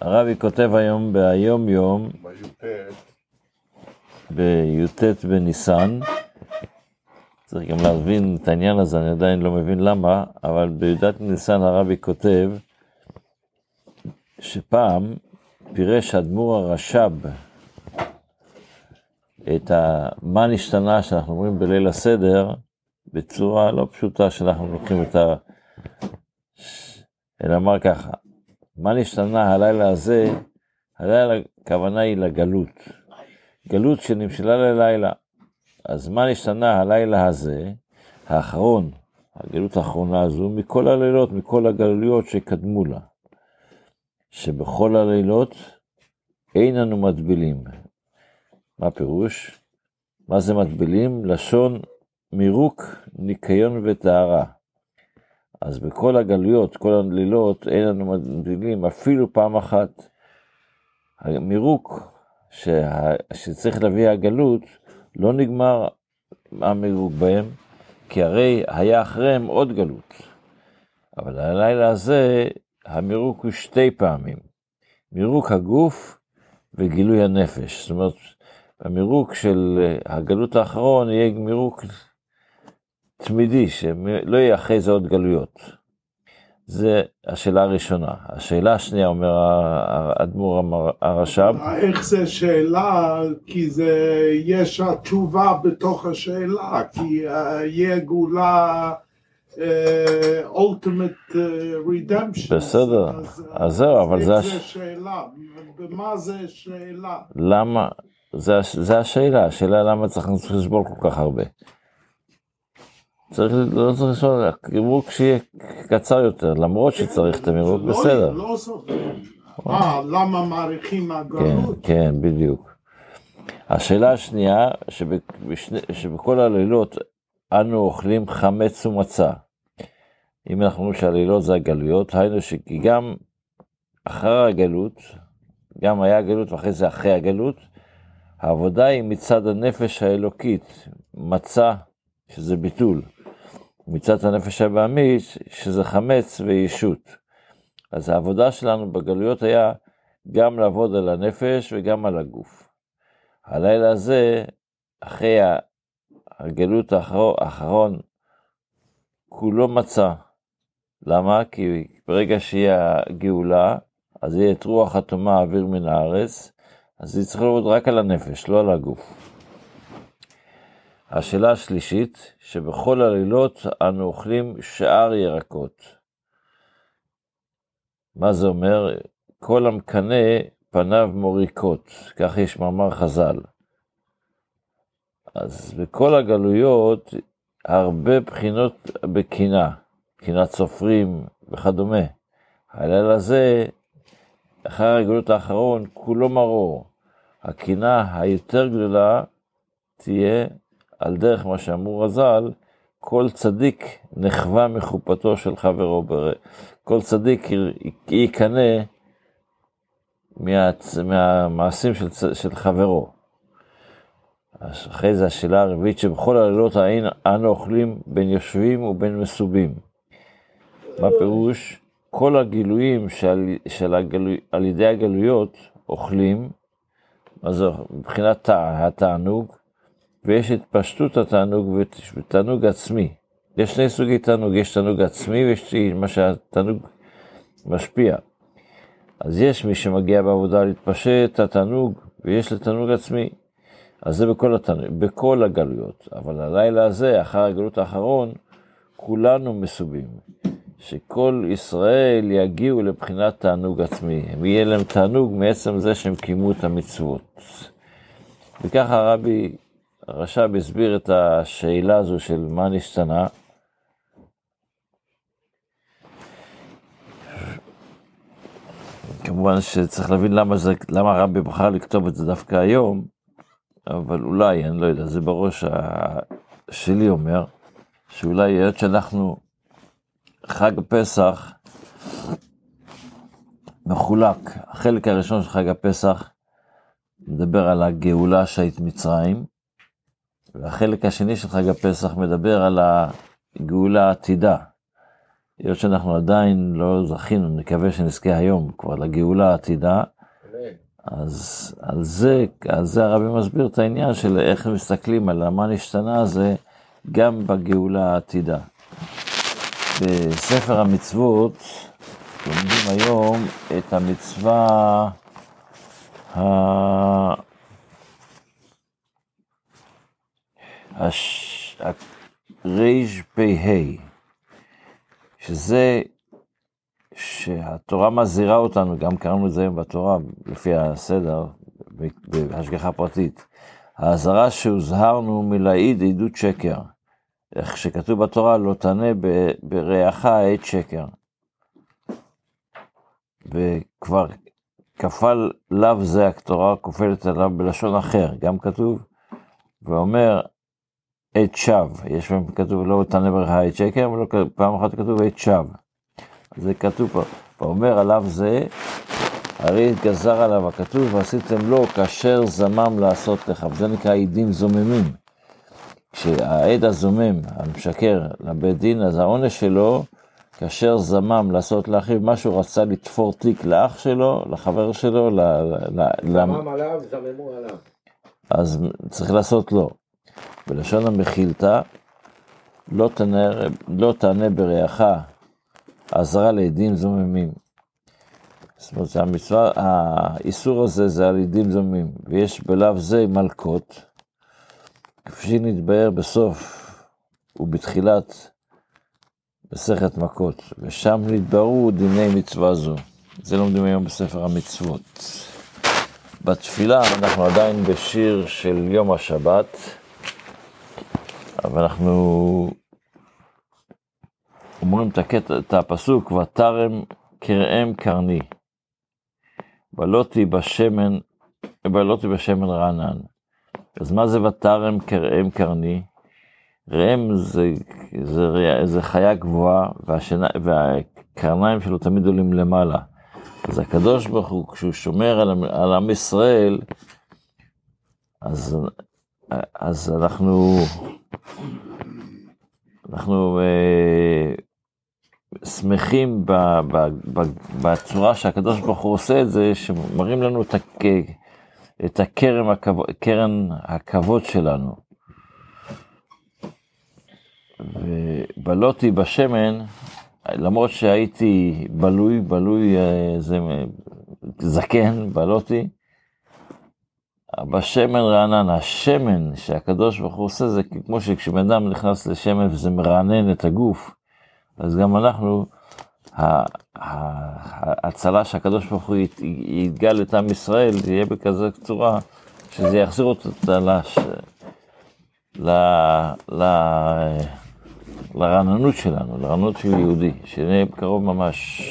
הרבי כותב היום ביום יום, בי"ט בניסן, צריך גם להבין את העניין הזה, אני עדיין לא מבין למה, אבל בי"ט בניסן הרבי כותב שפעם פירש אדמו"ר הרש"ב את ה... מה נשתנה שאנחנו אומרים בליל הסדר, בצורה לא פשוטה שאנחנו לוקחים את ה... אלא אמר ככה, מה נשתנה הלילה הזה? הלילה, הכוונה היא לגלות. גלות שנמשלה ללילה. אז מה נשתנה הלילה הזה, האחרון, הגלות האחרונה הזו, מכל הלילות, מכל הגלויות שקדמו לה. שבכל הלילות אין אנו מטבילים. מה פירוש? מה זה מטבילים? לשון מירוק, ניקיון וטהרה. אז בכל הגלויות, כל הלילות, אין לנו מטבילים אפילו פעם אחת. המירוק שה... שצריך להביא הגלות, לא נגמר המירוק בהם, כי הרי היה אחריהם עוד גלות. אבל הלילה הזה, המירוק הוא שתי פעמים. מירוק הגוף וגילוי הנפש. זאת אומרת, המירוק של הגלות האחרון יהיה מירוק תמידי, שלא יהיה אחרי זה עוד גלויות. זה השאלה הראשונה. השאלה השנייה, אומר האדמו"ר הרש"ב. איך זה שאלה? כי זה, יש התשובה בתוך השאלה, כי יהיה גאולה אולטימט רידמפשן. בסדר, אז זהו, אבל זה... איך זה שאלה? ומה זה שאלה? למה? זה השאלה, השאלה למה צריך לסבול כל כך הרבה. צריך, לא צריך לשאול, מירוק שיהיה קצר יותר, למרות שצריך את המירוק, בסדר. לא. אה, למה מעריכים כן, הגלות? כן, בדיוק. השאלה השנייה, שבכל הלילות אנו אוכלים חמץ ומצה. אם אנחנו אומרים שהלילות זה הגלויות, היינו שכי גם אחר הגלות, גם היה הגלות ואחרי זה אחרי הגלות, העבודה היא מצד הנפש האלוקית, מצה, שזה ביטול. מצד הנפש הבעמית, שזה חמץ וישות. אז העבודה שלנו בגלויות היה גם לעבוד על הנפש וגם על הגוף. הלילה הזה, אחרי הגלות האחרון, כולו מצא. למה? כי ברגע שיהיה הגאולה, אז יהיה את רוח הטומאה אוויר מן הארץ, אז צריכה לעבוד רק על הנפש, לא על הגוף. השאלה השלישית, שבכל הלילות אנו אוכלים שאר ירקות. מה זה אומר? כל המקנא פניו מוריקות, כך יש מאמר חז"ל. אז בכל הגלויות הרבה בחינות בקינה, קינת סופרים וכדומה. הלילה הזה, אחרי הגלות האחרון, כולו מרור. הקינה היותר גדולה תהיה על דרך מה שאמרו רז"ל, כל צדיק נחווה מחופתו של חברו ברא. כל צדיק יקנא מה, מהמעשים של, של חברו. אחרי זה השאלה הרביעית, שבכל הלילות האין אנו אוכלים בין יושבים ובין מסובים. מה פירוש? כל הגילויים של, של הגלו, על ידי הגלויות אוכלים, מה זה מבחינת התענוג, ויש התפשטות התענוג ותענוג עצמי. יש שני סוגי תענוג, יש תענוג עצמי ויש מה שהתענוג משפיע. אז יש מי שמגיע בעבודה להתפשט התענוג, ויש לתענוג עצמי. אז זה בכל, התענוג, בכל הגלויות. אבל הלילה הזה, אחר הגלות האחרון, כולנו מסובים. שכל ישראל יגיעו לבחינת תענוג עצמי. ויהיה להם תענוג מעצם זה שהם קיימו את המצוות. וככה הרבי הרש"ב הסביר את השאלה הזו של מה נשתנה. כמובן שצריך להבין למה, זה, למה הרבי בחר לכתוב את זה דווקא היום, אבל אולי, אני לא יודע, זה בראש שלי אומר, שאולי היות שאנחנו, חג הפסח מחולק, החלק הראשון של חג הפסח מדבר על הגאולה שהיית מצרים, והחלק השני של חג הפסח מדבר על הגאולה העתידה. היות שאנחנו עדיין לא זכינו, נקווה שנזכה היום כבר לגאולה העתידה, אז על זה, על זה הרבי מסביר את העניין של איך מסתכלים על המה נשתנה הזה גם בגאולה העתידה. בספר המצוות לומדים היום את המצווה ה... רפ"ה, שזה שהתורה מזהירה אותנו, גם קראנו את זה בתורה, לפי הסדר, בהשגחה פרטית. האזהרה שהוזהרנו מלהעיד עדות שקר. איך שכתוב בתורה, לא תענה ברעך עת שקר. וכבר כפל לאו זה התורה כופלת עליו בלשון אחר, גם כתוב, ואומר עת שווא, יש פעמים כתוב לא תענה ברעך עת שקר, אבל פעם אחת כתוב עת שווא. זה כתוב פה, ואומר עליו זה, הרי גזר עליו הכתוב, ועשיתם לו כאשר זמם לעשות לך, וזה נקרא עדים זוממים. כשהעד הזומם, המשקר לבית דין, אז העונש שלו, כאשר זמם לעשות לאחיו, מה שהוא רצה לתפור תיק לאח שלו, לחבר שלו, ל... זמם עליו, זממו עליו. אז צריך לעשות לו. בלשון המחילתא, לא לא תענה ברעך אזהרה לעדים זוממים. זאת אומרת, המצווה, האיסור הזה זה על עדים זוממים, ויש בלאו זה מלקות, כפי שנתבהר בסוף ובתחילת מסכת מכות, ושם נתבהרו דיני מצווה זו. זה לומדים היום בספר המצוות. בתפילה אנחנו עדיין בשיר של יום השבת, אבל אנחנו אומרים את, הקטע, את הפסוק, ותרם קראם קרני, בלותי בשמן, בלותי בשמן רענן. אז מה זה ותרם קראם קרני? ראם זה, זה, זה חיה גבוהה, והשנה, והקרניים שלו תמיד עולים למעלה. אז הקדוש ברוך הוא, כשהוא שומר על, על עם ישראל, אז, אז אנחנו, אנחנו אה, שמחים ב, ב, ב, בצורה שהקדוש ברוך הוא עושה את זה, שמראים לנו את, את הקרן, הכבוד, קרן הכבוד שלנו. ובלותי בשמן, למרות שהייתי בלוי, בלוי אה, זה זקן, בלותי, בשמן רענן, השמן שהקדוש ברוך הוא עושה זה כמו שכשבן אדם נכנס לשמן וזה מרענן את הגוף, אז גם אנחנו, ההצלה שהקדוש ברוך הוא יתגל את עם ישראל, יהיה בכזה צורה שזה יחזיר אותו לש... ל... ל... לרעננות שלנו, לרעננות של יהודי, שנהיה קרוב ממש.